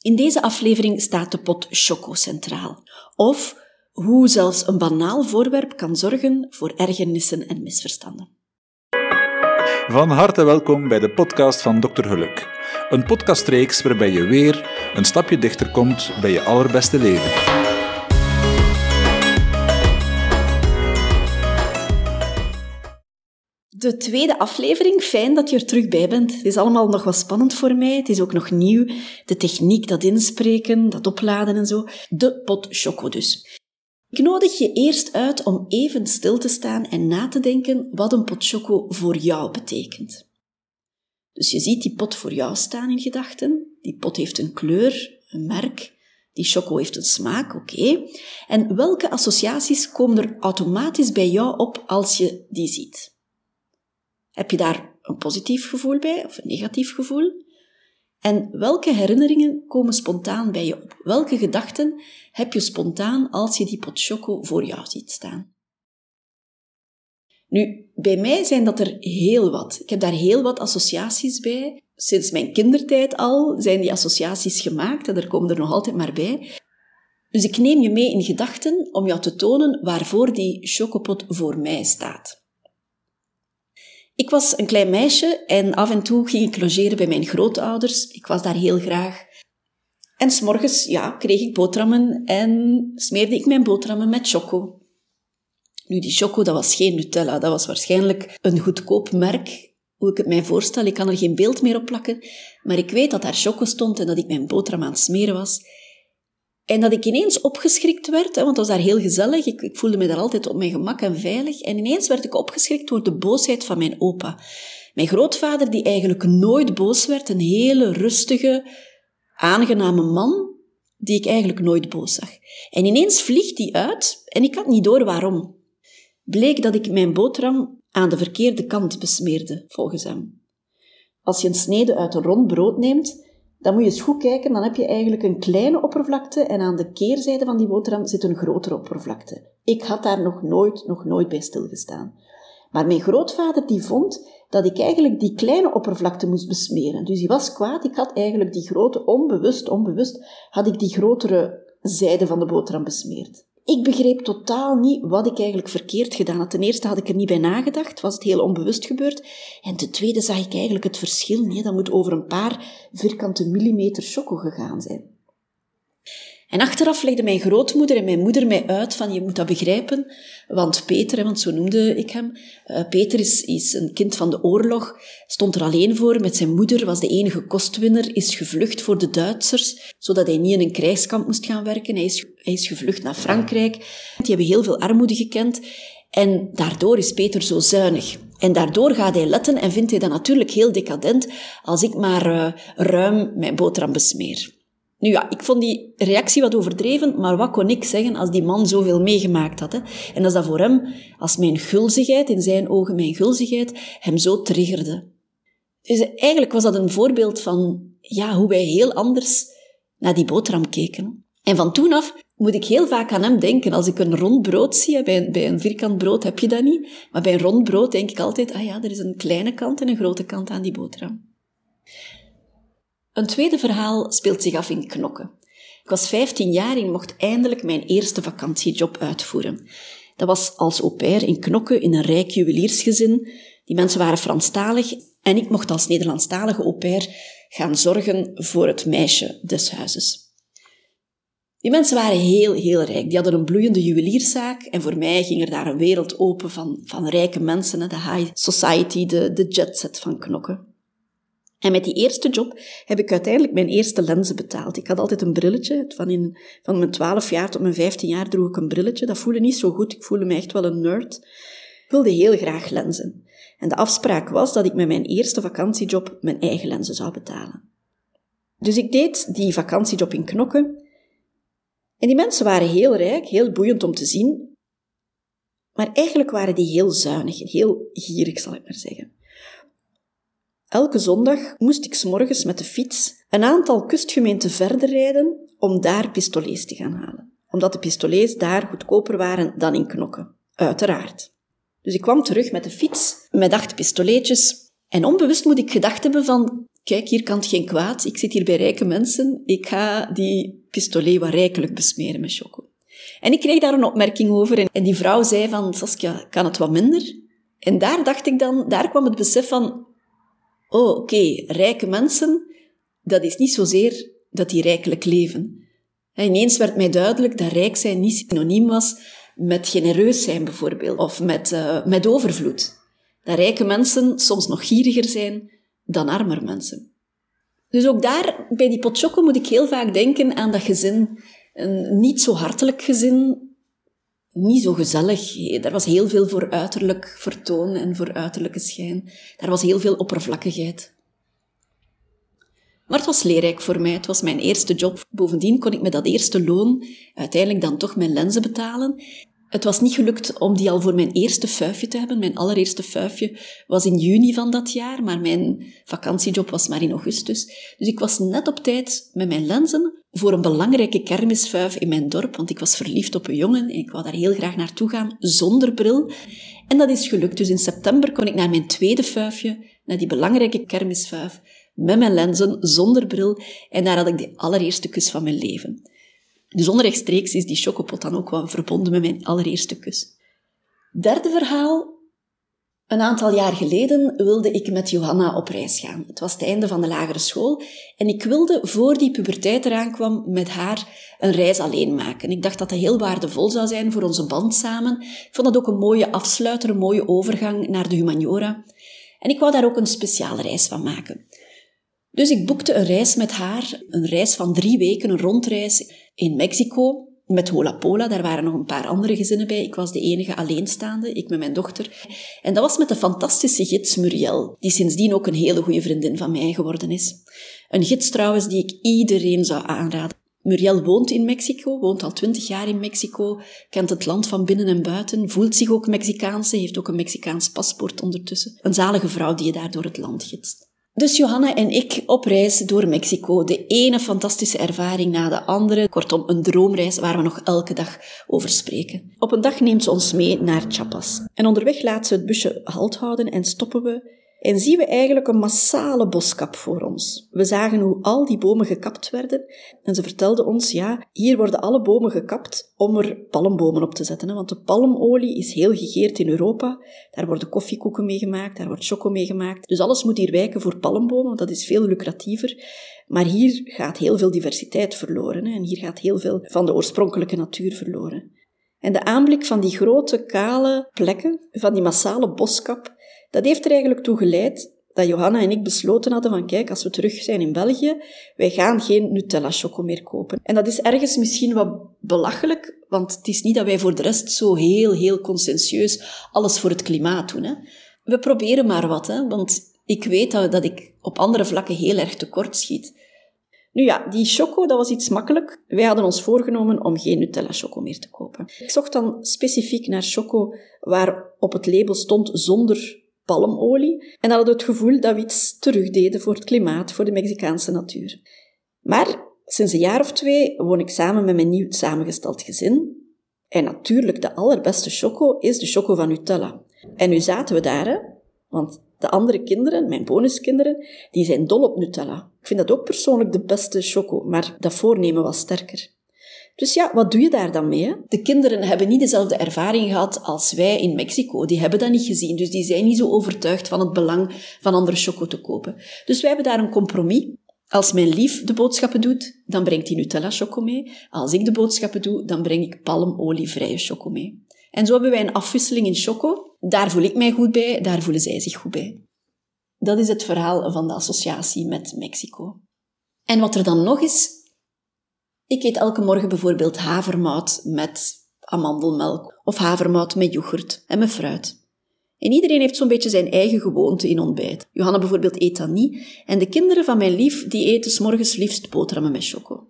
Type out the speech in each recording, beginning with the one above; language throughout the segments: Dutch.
In deze aflevering staat de pot choco centraal. Of hoe zelfs een banaal voorwerp kan zorgen voor ergernissen en misverstanden. Van harte welkom bij de podcast van Dr. Geluk. Een podcastreeks waarbij je weer een stapje dichter komt bij je allerbeste leven. De tweede aflevering, fijn dat je er terug bij bent. Het is allemaal nog wat spannend voor mij. Het is ook nog nieuw. De techniek, dat inspreken, dat opladen en zo. De pot choco dus. Ik nodig je eerst uit om even stil te staan en na te denken wat een pot choco voor jou betekent. Dus je ziet die pot voor jou staan in gedachten. Die pot heeft een kleur, een merk. Die choco heeft een smaak, oké. En welke associaties komen er automatisch bij jou op als je die ziet? Heb je daar een positief gevoel bij of een negatief gevoel? En welke herinneringen komen spontaan bij je op? Welke gedachten heb je spontaan als je die pot choco voor jou ziet staan? Nu, bij mij zijn dat er heel wat. Ik heb daar heel wat associaties bij. Sinds mijn kindertijd al zijn die associaties gemaakt en er komen er nog altijd maar bij. Dus ik neem je mee in gedachten om jou te tonen waarvoor die chocopot voor mij staat. Ik was een klein meisje en af en toe ging ik logeren bij mijn grootouders. Ik was daar heel graag. En s'morgens, ja, kreeg ik boterhammen en smeerde ik mijn boterhammen met choco. Nu, die choco, dat was geen Nutella. Dat was waarschijnlijk een goedkoop merk. Hoe ik het mij voorstel, ik kan er geen beeld meer op plakken. Maar ik weet dat daar choco stond en dat ik mijn boterham aan het smeren was. En dat ik ineens opgeschrikt werd, want was daar heel gezellig. Ik, ik, voelde me daar altijd op mijn gemak en veilig. En ineens werd ik opgeschrikt door de boosheid van mijn opa. Mijn grootvader, die eigenlijk nooit boos werd, een hele rustige, aangename man, die ik eigenlijk nooit boos zag. En ineens vliegt die uit en ik had niet door waarom. Bleek dat ik mijn boterham aan de verkeerde kant besmeerde, volgens hem. Als je een snede uit een rond brood neemt, dan moet je eens goed kijken, dan heb je eigenlijk een kleine oppervlakte en aan de keerzijde van die boterham zit een grotere oppervlakte. Ik had daar nog nooit, nog nooit bij stilgestaan. Maar mijn grootvader die vond dat ik eigenlijk die kleine oppervlakte moest besmeren. Dus hij was kwaad, ik had eigenlijk die grote, onbewust, onbewust, had ik die grotere zijde van de boterham besmeerd. Ik begreep totaal niet wat ik eigenlijk verkeerd gedaan had. Ten eerste had ik er niet bij nagedacht, was het heel onbewust gebeurd. En ten tweede zag ik eigenlijk het verschil niet. Dat moet over een paar vierkante millimeter choco gegaan zijn. En achteraf legde mijn grootmoeder en mijn moeder mij uit van je moet dat begrijpen, want Peter, want zo noemde ik hem, uh, Peter is, is een kind van de oorlog, stond er alleen voor met zijn moeder, was de enige kostwinner, is gevlucht voor de Duitsers, zodat hij niet in een krijgskamp moest gaan werken. Hij is, hij is gevlucht naar Frankrijk. Die hebben heel veel armoede gekend en daardoor is Peter zo zuinig. En daardoor gaat hij letten en vindt hij dat natuurlijk heel decadent als ik maar uh, ruim mijn boterham besmeer. Nu ja, ik vond die reactie wat overdreven, maar wat kon ik zeggen als die man zoveel meegemaakt had? Hè? En als dat voor hem, als mijn gulzigheid, in zijn ogen mijn gulzigheid, hem zo triggerde. Dus eigenlijk was dat een voorbeeld van ja, hoe wij heel anders naar die boterham keken. En van toen af moet ik heel vaak aan hem denken. Als ik een rond brood zie, bij een, bij een vierkant brood heb je dat niet, maar bij een rond brood denk ik altijd, ah ja, er is een kleine kant en een grote kant aan die boterham. Een tweede verhaal speelt zich af in Knokken. Ik was 15 jaar en mocht eindelijk mijn eerste vakantiejob uitvoeren. Dat was als au pair in Knokken in een rijk juweliersgezin. Die mensen waren Franstalig en ik mocht als Nederlandstalige au pair gaan zorgen voor het meisje des huizes. Die mensen waren heel, heel rijk. Die hadden een bloeiende juwelierszaak en voor mij ging er daar een wereld open van, van rijke mensen, de high society, de, de jetset van Knokken. En met die eerste job heb ik uiteindelijk mijn eerste lenzen betaald. Ik had altijd een brilletje. Van, in, van mijn 12 jaar tot mijn 15 jaar droeg ik een brilletje. Dat voelde niet zo goed. Ik voelde me echt wel een nerd. Ik wilde heel graag lenzen. En de afspraak was dat ik met mijn eerste vakantiejob mijn eigen lenzen zou betalen. Dus ik deed die vakantiejob in Knokken. En die mensen waren heel rijk, heel boeiend om te zien. Maar eigenlijk waren die heel zuinig en heel gierig, zal ik maar zeggen. Elke zondag moest ik s'morgens met de fiets een aantal kustgemeenten verder rijden om daar pistolets te gaan halen. Omdat de pistolets daar goedkoper waren dan in Knokken. Uiteraard. Dus ik kwam terug met de fiets, met acht pistoletjes. En onbewust moet ik gedacht hebben van, kijk, hier kan het geen kwaad. Ik zit hier bij rijke mensen. Ik ga die pistolet wat rijkelijk besmeren met choco. En ik kreeg daar een opmerking over. En die vrouw zei van, Saskia, kan het wat minder? En daar dacht ik dan, daar kwam het besef van, oh, oké, rijke mensen, dat is niet zozeer dat die rijkelijk leven. En ineens werd mij duidelijk dat rijk zijn niet synoniem was met genereus zijn bijvoorbeeld, of met, uh, met overvloed. Dat rijke mensen soms nog gieriger zijn dan armer mensen. Dus ook daar, bij die potchokken, moet ik heel vaak denken aan dat gezin. Een niet zo hartelijk gezin, niet zo gezellig. Er was heel veel voor uiterlijk vertoon en voor uiterlijke schijn. Daar was heel veel oppervlakkigheid. Maar het was leerrijk voor mij. Het was mijn eerste job. Bovendien kon ik met dat eerste loon uiteindelijk dan toch mijn lenzen betalen. Het was niet gelukt om die al voor mijn eerste fuifje te hebben. Mijn allereerste fuifje was in juni van dat jaar, maar mijn vakantiejob was maar in augustus. Dus ik was net op tijd met mijn lenzen voor een belangrijke kermisfuif in mijn dorp, want ik was verliefd op een jongen en ik wou daar heel graag naartoe gaan zonder bril. En dat is gelukt. Dus in september kon ik naar mijn tweede fuifje, naar die belangrijke kermisfuif, met mijn lenzen, zonder bril. En daar had ik de allereerste kus van mijn leven. Dus onrechtstreeks is die chocopot dan ook wel verbonden met mijn allereerste kus. Derde verhaal. Een aantal jaar geleden wilde ik met Johanna op reis gaan. Het was het einde van de lagere school en ik wilde voor die puberteit eraan kwam met haar een reis alleen maken. Ik dacht dat dat heel waardevol zou zijn voor onze band samen. Ik vond dat ook een mooie afsluiter, een mooie overgang naar de humaniora. En ik wou daar ook een speciale reis van maken. Dus ik boekte een reis met haar, een reis van drie weken, een rondreis in Mexico met Hola Pola. Daar waren nog een paar andere gezinnen bij. Ik was de enige alleenstaande, ik met mijn dochter. En dat was met de fantastische gids Muriel, die sindsdien ook een hele goede vriendin van mij geworden is. Een gids trouwens die ik iedereen zou aanraden. Muriel woont in Mexico, woont al twintig jaar in Mexico, kent het land van binnen en buiten, voelt zich ook Mexicaanse, heeft ook een Mexicaans paspoort ondertussen. Een zalige vrouw die je daar door het land gidst. Dus Johanna en ik op reis door Mexico. De ene fantastische ervaring na de andere. Kortom, een droomreis waar we nog elke dag over spreken. Op een dag neemt ze ons mee naar Chiapas. En onderweg laat ze het busje halt houden en stoppen we en zien we eigenlijk een massale boskap voor ons. We zagen hoe al die bomen gekapt werden en ze vertelde ons, ja, hier worden alle bomen gekapt om er palmbomen op te zetten. Want de palmolie is heel gegeerd in Europa. Daar worden koffiekoeken mee gemaakt, daar wordt choco mee gemaakt. Dus alles moet hier wijken voor palmbomen, want dat is veel lucratiever. Maar hier gaat heel veel diversiteit verloren en hier gaat heel veel van de oorspronkelijke natuur verloren. En de aanblik van die grote, kale plekken, van die massale boskap, dat heeft er eigenlijk toe geleid dat Johanna en ik besloten hadden van kijk, als we terug zijn in België, wij gaan geen Nutella choco meer kopen. En dat is ergens misschien wat belachelijk, want het is niet dat wij voor de rest zo heel, heel conscientieus alles voor het klimaat doen. Hè. We proberen maar wat, hè, want ik weet dat, dat ik op andere vlakken heel erg tekort schiet. Nu ja, die choco, dat was iets makkelijk. Wij hadden ons voorgenomen om geen Nutella choco meer te kopen. Ik zocht dan specifiek naar choco waar op het label stond zonder palmolie en hadden het gevoel dat we iets terugdeden voor het klimaat, voor de Mexicaanse natuur. Maar sinds een jaar of twee woon ik samen met mijn nieuw samengesteld gezin. En natuurlijk, de allerbeste choco is de choco van Nutella. En nu zaten we daar, want de andere kinderen, mijn bonuskinderen, die zijn dol op Nutella. Ik vind dat ook persoonlijk de beste choco, maar dat voornemen was sterker. Dus ja, wat doe je daar dan mee? De kinderen hebben niet dezelfde ervaring gehad als wij in Mexico. Die hebben dat niet gezien, dus die zijn niet zo overtuigd van het belang van andere choco te kopen. Dus wij hebben daar een compromis. Als mijn lief de boodschappen doet, dan brengt hij Nutella choco mee. Als ik de boodschappen doe, dan breng ik palmolievrije choco mee. En zo hebben wij een afwisseling in choco. Daar voel ik mij goed bij, daar voelen zij zich goed bij. Dat is het verhaal van de associatie met Mexico. En wat er dan nog is, ik eet elke morgen bijvoorbeeld havermout met amandelmelk of havermout met yoghurt en met fruit. En iedereen heeft zo'n beetje zijn eigen gewoonte in ontbijt. Johanna bijvoorbeeld eet dat niet. En de kinderen van mijn lief, die eten s morgens liefst boterhammen met choco.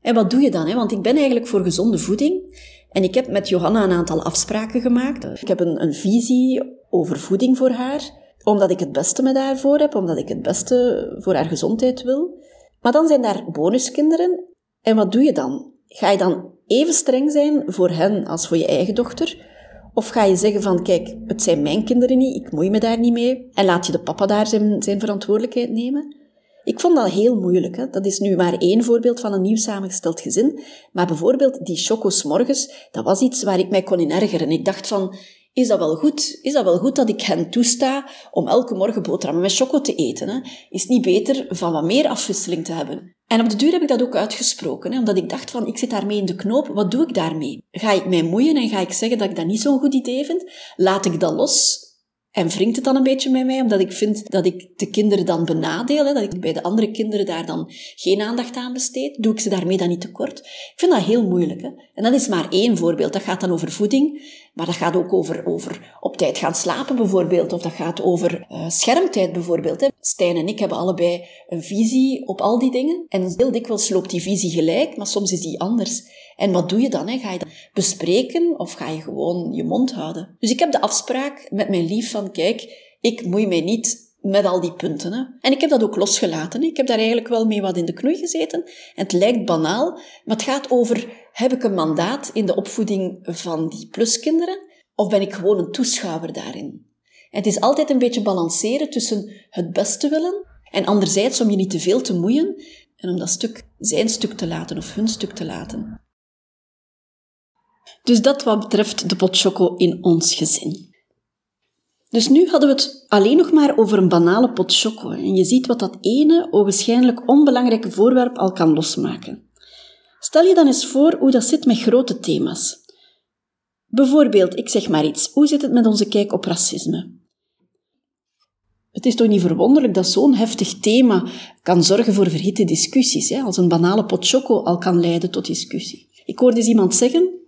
En wat doe je dan? Hè? Want ik ben eigenlijk voor gezonde voeding. En ik heb met Johanna een aantal afspraken gemaakt. Ik heb een, een visie over voeding voor haar. Omdat ik het beste met haar voor heb. Omdat ik het beste voor haar gezondheid wil. Maar dan zijn daar bonuskinderen. En wat doe je dan? Ga je dan even streng zijn voor hen als voor je eigen dochter? Of ga je zeggen van, kijk, het zijn mijn kinderen niet, ik moei me daar niet mee. En laat je de papa daar zijn, zijn verantwoordelijkheid nemen? Ik vond dat heel moeilijk. Hè? Dat is nu maar één voorbeeld van een nieuw samengesteld gezin. Maar bijvoorbeeld die chocos morgens, dat was iets waar ik mij kon in ergeren. Ik dacht van, is dat wel goed? Is dat wel goed dat ik hen toesta om elke morgen boterhammen met choco te eten? Hè? Is het niet beter van wat meer afwisseling te hebben? En op de duur heb ik dat ook uitgesproken, hè, omdat ik dacht van, ik zit daarmee in de knoop, wat doe ik daarmee? Ga ik mij moeien en ga ik zeggen dat ik dat niet zo'n goed idee vind? Laat ik dat los en wringt het dan een beetje met mij, omdat ik vind dat ik de kinderen dan benadeel, hè, dat ik bij de andere kinderen daar dan geen aandacht aan besteed? Doe ik ze daarmee dan niet tekort? Ik vind dat heel moeilijk. Hè? En dat is maar één voorbeeld. Dat gaat dan over voeding, maar dat gaat ook over, over op tijd gaan slapen bijvoorbeeld, of dat gaat over uh, schermtijd bijvoorbeeld. Hè. Stijn en ik hebben allebei een visie op al die dingen. En heel dikwijls loopt die visie gelijk, maar soms is die anders. En wat doe je dan? Hè? Ga je dat bespreken of ga je gewoon je mond houden? Dus ik heb de afspraak met mijn lief van, kijk, ik moei mij niet met al die punten. Hè. En ik heb dat ook losgelaten. Ik heb daar eigenlijk wel mee wat in de knoei gezeten. En het lijkt banaal, maar het gaat over, heb ik een mandaat in de opvoeding van die pluskinderen? Of ben ik gewoon een toeschouwer daarin? Het is altijd een beetje balanceren tussen het beste willen en anderzijds om je niet te veel te moeien en om dat stuk zijn stuk te laten of hun stuk te laten. Dus dat wat betreft de pot choco in ons gezin. Dus nu hadden we het alleen nog maar over een banale pot choco. En je ziet wat dat ene, ogenschijnlijk onbelangrijke voorwerp al kan losmaken. Stel je dan eens voor hoe dat zit met grote thema's. Bijvoorbeeld, ik zeg maar iets, hoe zit het met onze kijk op racisme? Het is toch niet verwonderlijk dat zo'n heftig thema kan zorgen voor verhitte discussies, hè? als een banale pot choco al kan leiden tot discussie. Ik hoorde eens iemand zeggen,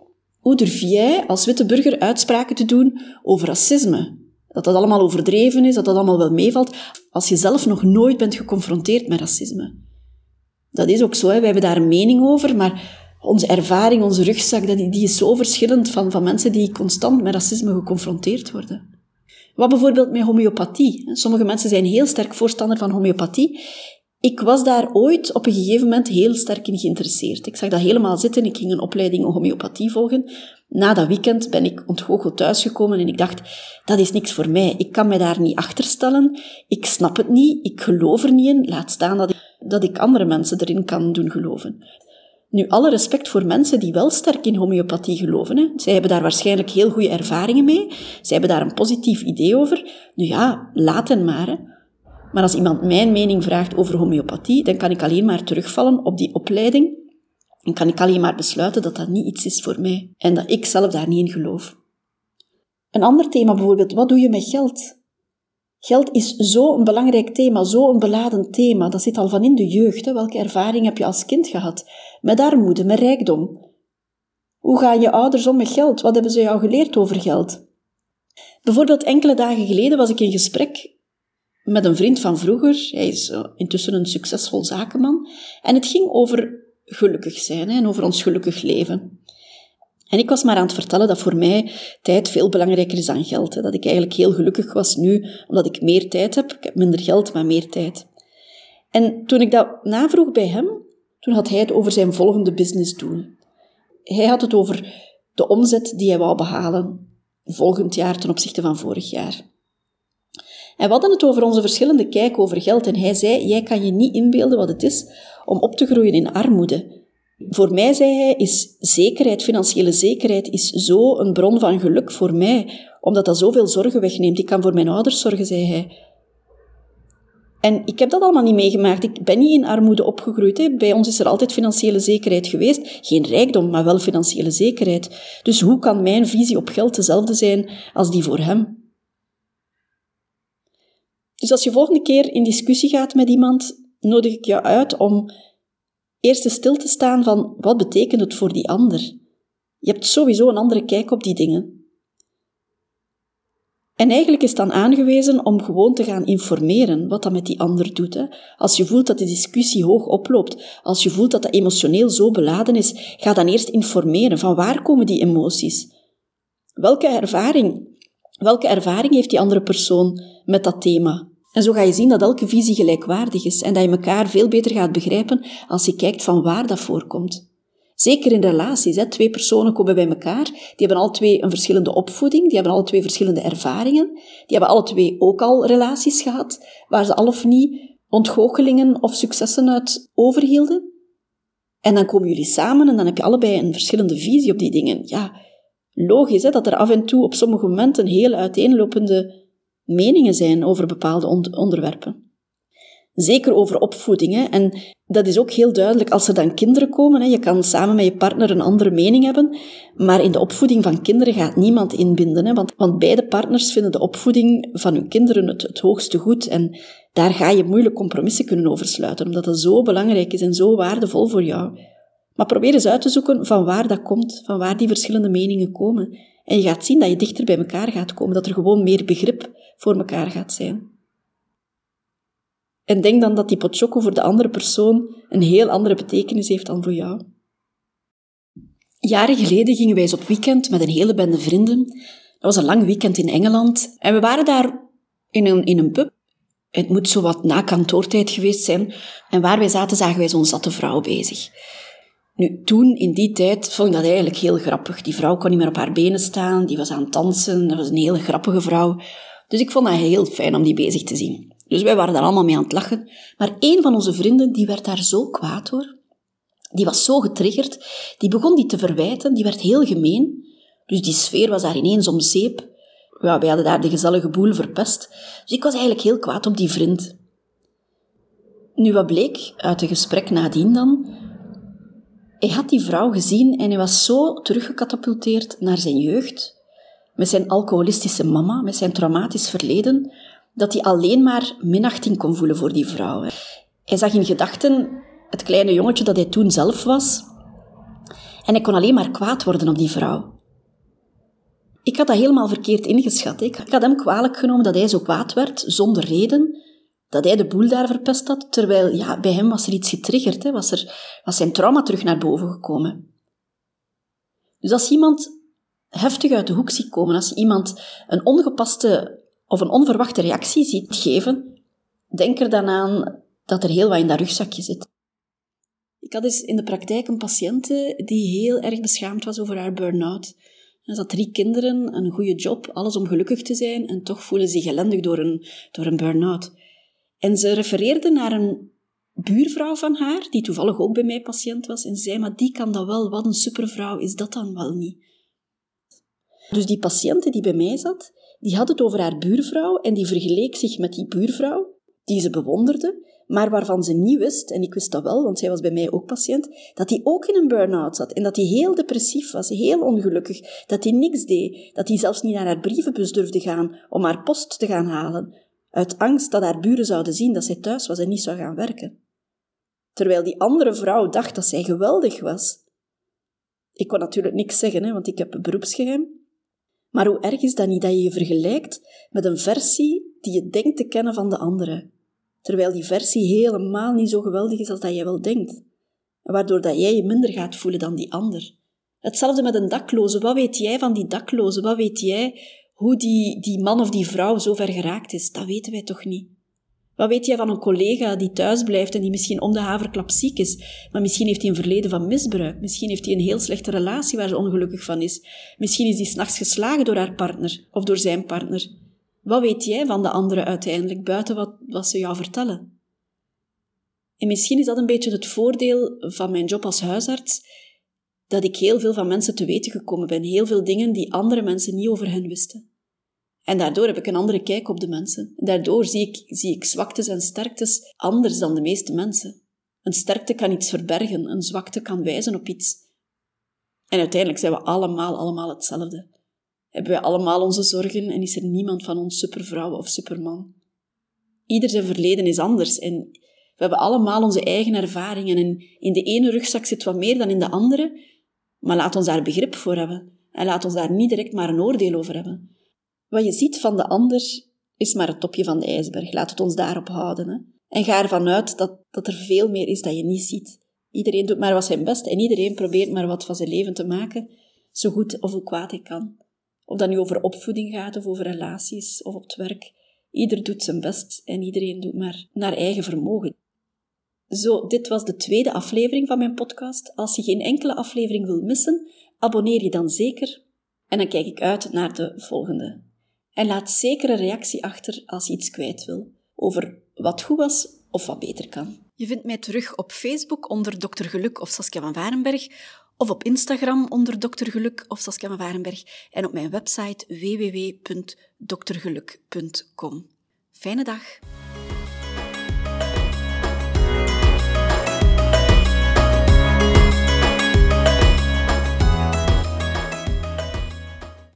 hoe durf jij als witte burger uitspraken te doen over racisme? Dat dat allemaal overdreven is, dat dat allemaal wel meevalt, als je zelf nog nooit bent geconfronteerd met racisme. Dat is ook zo, hè. wij hebben daar een mening over, maar onze ervaring, onze rugzak, die is zo verschillend van, van mensen die constant met racisme geconfronteerd worden. Wat bijvoorbeeld met homeopathie. Sommige mensen zijn heel sterk voorstander van homeopathie. Ik was daar ooit op een gegeven moment heel sterk in geïnteresseerd. Ik zag dat helemaal zitten. Ik ging een opleiding homeopathie volgen. Na dat weekend ben ik ontgoocheld thuisgekomen en ik dacht, dat is niks voor mij. Ik kan me daar niet achter stellen. Ik snap het niet. Ik geloof er niet in. Laat staan dat ik, dat ik andere mensen erin kan doen geloven. Nu, alle respect voor mensen die wel sterk in homeopathie geloven. Hè. Zij hebben daar waarschijnlijk heel goede ervaringen mee. Zij hebben daar een positief idee over. Nu ja, laat hen maar. Hè. Maar als iemand mijn mening vraagt over homeopathie, dan kan ik alleen maar terugvallen op die opleiding en kan ik alleen maar besluiten dat dat niet iets is voor mij en dat ik zelf daar niet in geloof. Een ander thema bijvoorbeeld, wat doe je met geld? Geld is zo'n belangrijk thema, zo'n beladen thema. Dat zit al van in de jeugd. Hè? Welke ervaring heb je als kind gehad? Met armoede, met rijkdom. Hoe gaan je ouders om met geld? Wat hebben ze jou geleerd over geld? Bijvoorbeeld enkele dagen geleden was ik in gesprek met een vriend van vroeger. Hij is eh, intussen een succesvol zakenman. En het ging over gelukkig zijn hè, en over ons gelukkig leven. En ik was maar aan het vertellen dat voor mij tijd veel belangrijker is dan geld. Hè. Dat ik eigenlijk heel gelukkig was nu, omdat ik meer tijd heb. Ik heb minder geld, maar meer tijd. En toen ik dat navroeg bij hem, toen had hij het over zijn volgende businessdoel. Hij had het over de omzet die hij wou behalen volgend jaar ten opzichte van vorig jaar. En we hadden het over onze verschillende kijk over geld en hij zei, jij kan je niet inbeelden wat het is om op te groeien in armoede. Voor mij, zei hij, is zekerheid, financiële zekerheid, is zo een bron van geluk voor mij, omdat dat zoveel zorgen wegneemt. Ik kan voor mijn ouders zorgen, zei hij. En ik heb dat allemaal niet meegemaakt. Ik ben niet in armoede opgegroeid. Bij ons is er altijd financiële zekerheid geweest. Geen rijkdom, maar wel financiële zekerheid. Dus hoe kan mijn visie op geld dezelfde zijn als die voor hem? Dus als je volgende keer in discussie gaat met iemand, nodig ik jou uit om eerst stil te staan van wat betekent het voor die ander. Je hebt sowieso een andere kijk op die dingen. En eigenlijk is het dan aangewezen om gewoon te gaan informeren wat dat met die ander doet. Hè. Als je voelt dat de discussie hoog oploopt, als je voelt dat dat emotioneel zo beladen is, ga dan eerst informeren van waar komen die emoties? Welke ervaring, welke ervaring heeft die andere persoon met dat thema? En zo ga je zien dat elke visie gelijkwaardig is en dat je elkaar veel beter gaat begrijpen als je kijkt van waar dat voorkomt. Zeker in relaties. Hè. Twee personen komen bij elkaar. Die hebben alle twee een verschillende opvoeding. Die hebben alle twee verschillende ervaringen. Die hebben alle twee ook al relaties gehad. Waar ze al of niet ontgoochelingen of successen uit overhielden. En dan komen jullie samen en dan heb je allebei een verschillende visie op die dingen. Ja, logisch hè, dat er af en toe op sommige momenten heel uiteenlopende meningen zijn over bepaalde onderwerpen. Zeker over opvoeding. En dat is ook heel duidelijk als er dan kinderen komen. Hè. Je kan samen met je partner een andere mening hebben, maar in de opvoeding van kinderen gaat niemand inbinden. Hè. Want, want beide partners vinden de opvoeding van hun kinderen het, het hoogste goed. En daar ga je moeilijk compromissen kunnen over sluiten, omdat dat zo belangrijk is en zo waardevol voor jou. Maar probeer eens uit te zoeken van waar dat komt, van waar die verschillende meningen komen. En je gaat zien dat je dichter bij elkaar gaat komen, dat er gewoon meer begrip voor elkaar gaat zijn. En denk dan dat die potchoco voor de andere persoon een heel andere betekenis heeft dan voor jou. Jaren geleden gingen wij eens op weekend met een hele bende vrienden. Dat was een lang weekend in Engeland. En we waren daar in een, in een pub. Het moet zo wat na kantoortijd geweest zijn. En waar wij zaten, zagen wij zo'n zatte vrouw bezig. Nu, toen, in die tijd, vond ik dat eigenlijk heel grappig. Die vrouw kon niet meer op haar benen staan, die was aan het dansen, dat was een hele grappige vrouw. Dus ik vond dat heel fijn om die bezig te zien. Dus wij waren daar allemaal mee aan het lachen. Maar een van onze vrienden, die werd daar zo kwaad door. Die was zo getriggerd. Die begon die te verwijten. Die werd heel gemeen. Dus die sfeer was daar ineens om zeep. Ja, wij hadden daar de gezellige boel verpest. Dus ik was eigenlijk heel kwaad op die vriend. Nu, wat bleek uit het gesprek nadien dan? Hij had die vrouw gezien en hij was zo teruggecatapulteerd naar zijn jeugd, met zijn alcoholistische mama, met zijn traumatisch verleden, dat hij alleen maar minachting kon voelen voor die vrouw. Hij zag in gedachten het kleine jongetje dat hij toen zelf was. En hij kon alleen maar kwaad worden op die vrouw. Ik had dat helemaal verkeerd ingeschat. Ik had hem kwalijk genomen dat hij zo kwaad werd, zonder reden. Dat hij de boel daar verpest had, terwijl ja, bij hem was er iets getriggerd. Hè, was, er, was zijn trauma terug naar boven gekomen. Dus als iemand heftig uit de hoek ziet komen, als iemand een ongepaste of een onverwachte reactie ziet geven, denk er dan aan dat er heel wat in dat rugzakje zit. Ik had eens in de praktijk een patiënte die heel erg beschaamd was over haar burn-out. Ze had drie kinderen, een goede job, alles om gelukkig te zijn en toch voelde ze zich ellendig door een, door een burn-out. En ze refereerde naar een buurvrouw van haar, die toevallig ook bij mij patiënt was, en zei, maar die kan dat wel, wat een supervrouw is dat dan wel niet. Dus die patiënte die bij mij zat, die had het over haar buurvrouw en die vergeleek zich met die buurvrouw, die ze bewonderde, maar waarvan ze niet wist, en ik wist dat wel, want zij was bij mij ook patiënt, dat hij ook in een burn-out zat en dat hij heel depressief was, heel ongelukkig, dat hij niks deed, dat hij zelfs niet naar haar brievenbus durfde gaan om haar post te gaan halen, uit angst dat haar buren zouden zien dat zij thuis was en niet zou gaan werken. Terwijl die andere vrouw dacht dat zij geweldig was. Ik kon natuurlijk niks zeggen, hè, want ik heb een beroepsgeheim. Maar hoe erg is dat niet dat je je vergelijkt met een versie die je denkt te kennen van de andere, terwijl die versie helemaal niet zo geweldig is als dat jij wel denkt, waardoor dat jij je minder gaat voelen dan die ander. Hetzelfde met een dakloze. Wat weet jij van die dakloze? Wat weet jij hoe die, die man of die vrouw zo ver geraakt is? Dat weten wij toch niet? Wat weet jij van een collega die thuis blijft en die misschien om de haverklap ziek is, maar misschien heeft hij een verleden van misbruik, misschien heeft hij een heel slechte relatie waar ze ongelukkig van is, misschien is hij s'nachts geslagen door haar partner of door zijn partner. Wat weet jij van de anderen uiteindelijk, buiten wat, wat ze jou vertellen? En misschien is dat een beetje het voordeel van mijn job als huisarts, dat ik heel veel van mensen te weten gekomen ben, heel veel dingen die andere mensen niet over hen wisten. En daardoor heb ik een andere kijk op de mensen. Daardoor zie ik, zie ik zwaktes en sterktes anders dan de meeste mensen. Een sterkte kan iets verbergen, een zwakte kan wijzen op iets. En uiteindelijk zijn we allemaal, allemaal hetzelfde. Hebben wij allemaal onze zorgen en is er niemand van ons supervrouw of superman. Ieder zijn verleden is anders en we hebben allemaal onze eigen ervaringen en in de ene rugzak zit wat meer dan in de andere, maar laat ons daar begrip voor hebben en laat ons daar niet direct maar een oordeel over hebben. Wat je ziet van de ander is maar het topje van de ijsberg. Laat het ons daarop houden. Hè? En ga ervan uit dat, dat er veel meer is dat je niet ziet. Iedereen doet maar wat zijn best en iedereen probeert maar wat van zijn leven te maken, zo goed of hoe kwaad hij kan. Of dat nu over opvoeding gaat of over relaties of op het werk. Ieder doet zijn best en iedereen doet maar naar eigen vermogen. Zo, dit was de tweede aflevering van mijn podcast. Als je geen enkele aflevering wil missen, abonneer je dan zeker. En dan kijk ik uit naar de volgende. En laat zeker een reactie achter als je iets kwijt wil over wat goed was of wat beter kan. Je vindt mij terug op Facebook onder Dr. Geluk of Saskia van Varenberg, of op Instagram onder Dr. Geluk of Saskia van Varenberg en op mijn website www.drgeluk.com. Fijne dag!